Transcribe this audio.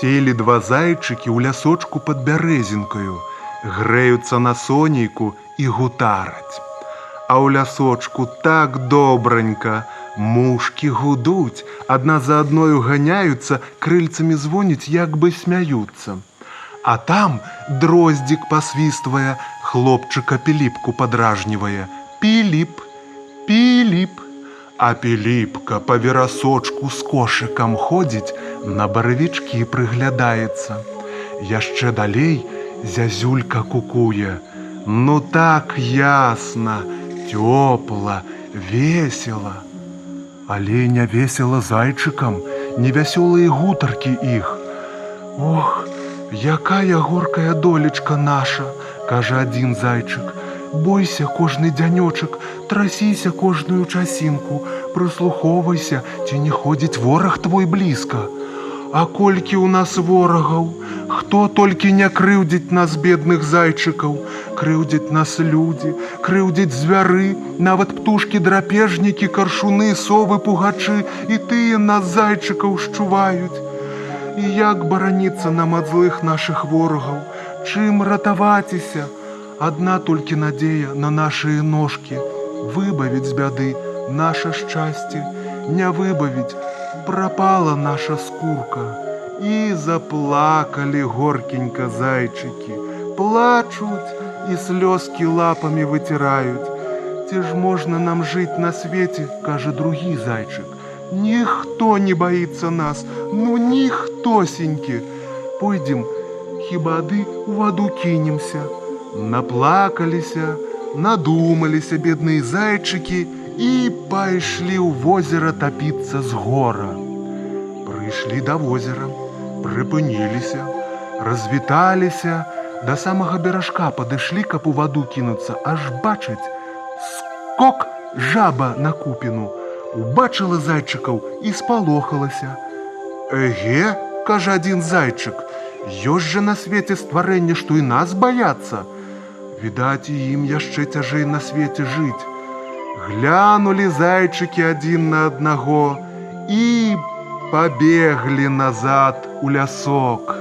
Селі два зайчыкі ў лясочку пад бярэзінкаю, грэюцца на сонейку і гутараць. А ў лясочку так добранька, мушкі гудуць, адна за адною ганяюцца, крыльцамі звоняць, як бы смяюцца. А там дроздзік пасвіствае, хлопчыка піліпку падражнівае: Піліп, піліп. А піліпка па верасочку з кошыкам ходзіць, на баравічкі прыглядаецца. Яшчэ далей зязюлька кукуе. Ну так ясна, цёпла, весела. Але не весела зайчыкам, невясёлыя гутаркі іх. Ох, якая горкая долечка наша, кажа адзін зайчык. Бойся кожны дзянёчак, трасіся кожную часінку, прыслухоўвайся, ці не ходзіць вораг твой блізка. А колькі ў нас ворагаў, Хто толькі не крыўдзіць нас бедных зайчыкаў, крыўдзіць нас людзі, крыўдзіць звяры, нават птушкі драпежнікі, каршуны, совы пугачы і тыя нас зайчыкаў шчуваюць. І як бараніцца нам ад злых нашых ворагаў, чым ратаваціся, Адна толькі надзея на нашыя ножкі, выбавіць з бяды наша шчасце, не выбавіць, прапала наша скурка. І заплакалі горкенька зайчыкі, плачуць і слёзкі лапамі выціраюць. Ці ж можна нам жыць на свеце, кажа другі зайчык. Ніхто не баіцца нас, ну ніхтосенькі. Пойдзем, хіба ды у ваду кінемся. Наплакаліся, надумаліся бедныя зайчыкі і пайшлі ў возера тапіцца з гора. Прыйшлі да возера, прыпыніліся, развіталіся, да самага беражка падышлі, каб у ваду кінуцца, аж бачаць, скок жаба на купіну. Убачыла зайчыкаў і спалохалася. Эге, кажа адзін зайчык, ёсць жа на свеце стварэнне, што і нас баяцца. Відаць, і ім яшчэ цяжэй на свеце жыць. Глянулі зайчыкі адзін на аднаго і пабеглі назад у лясок.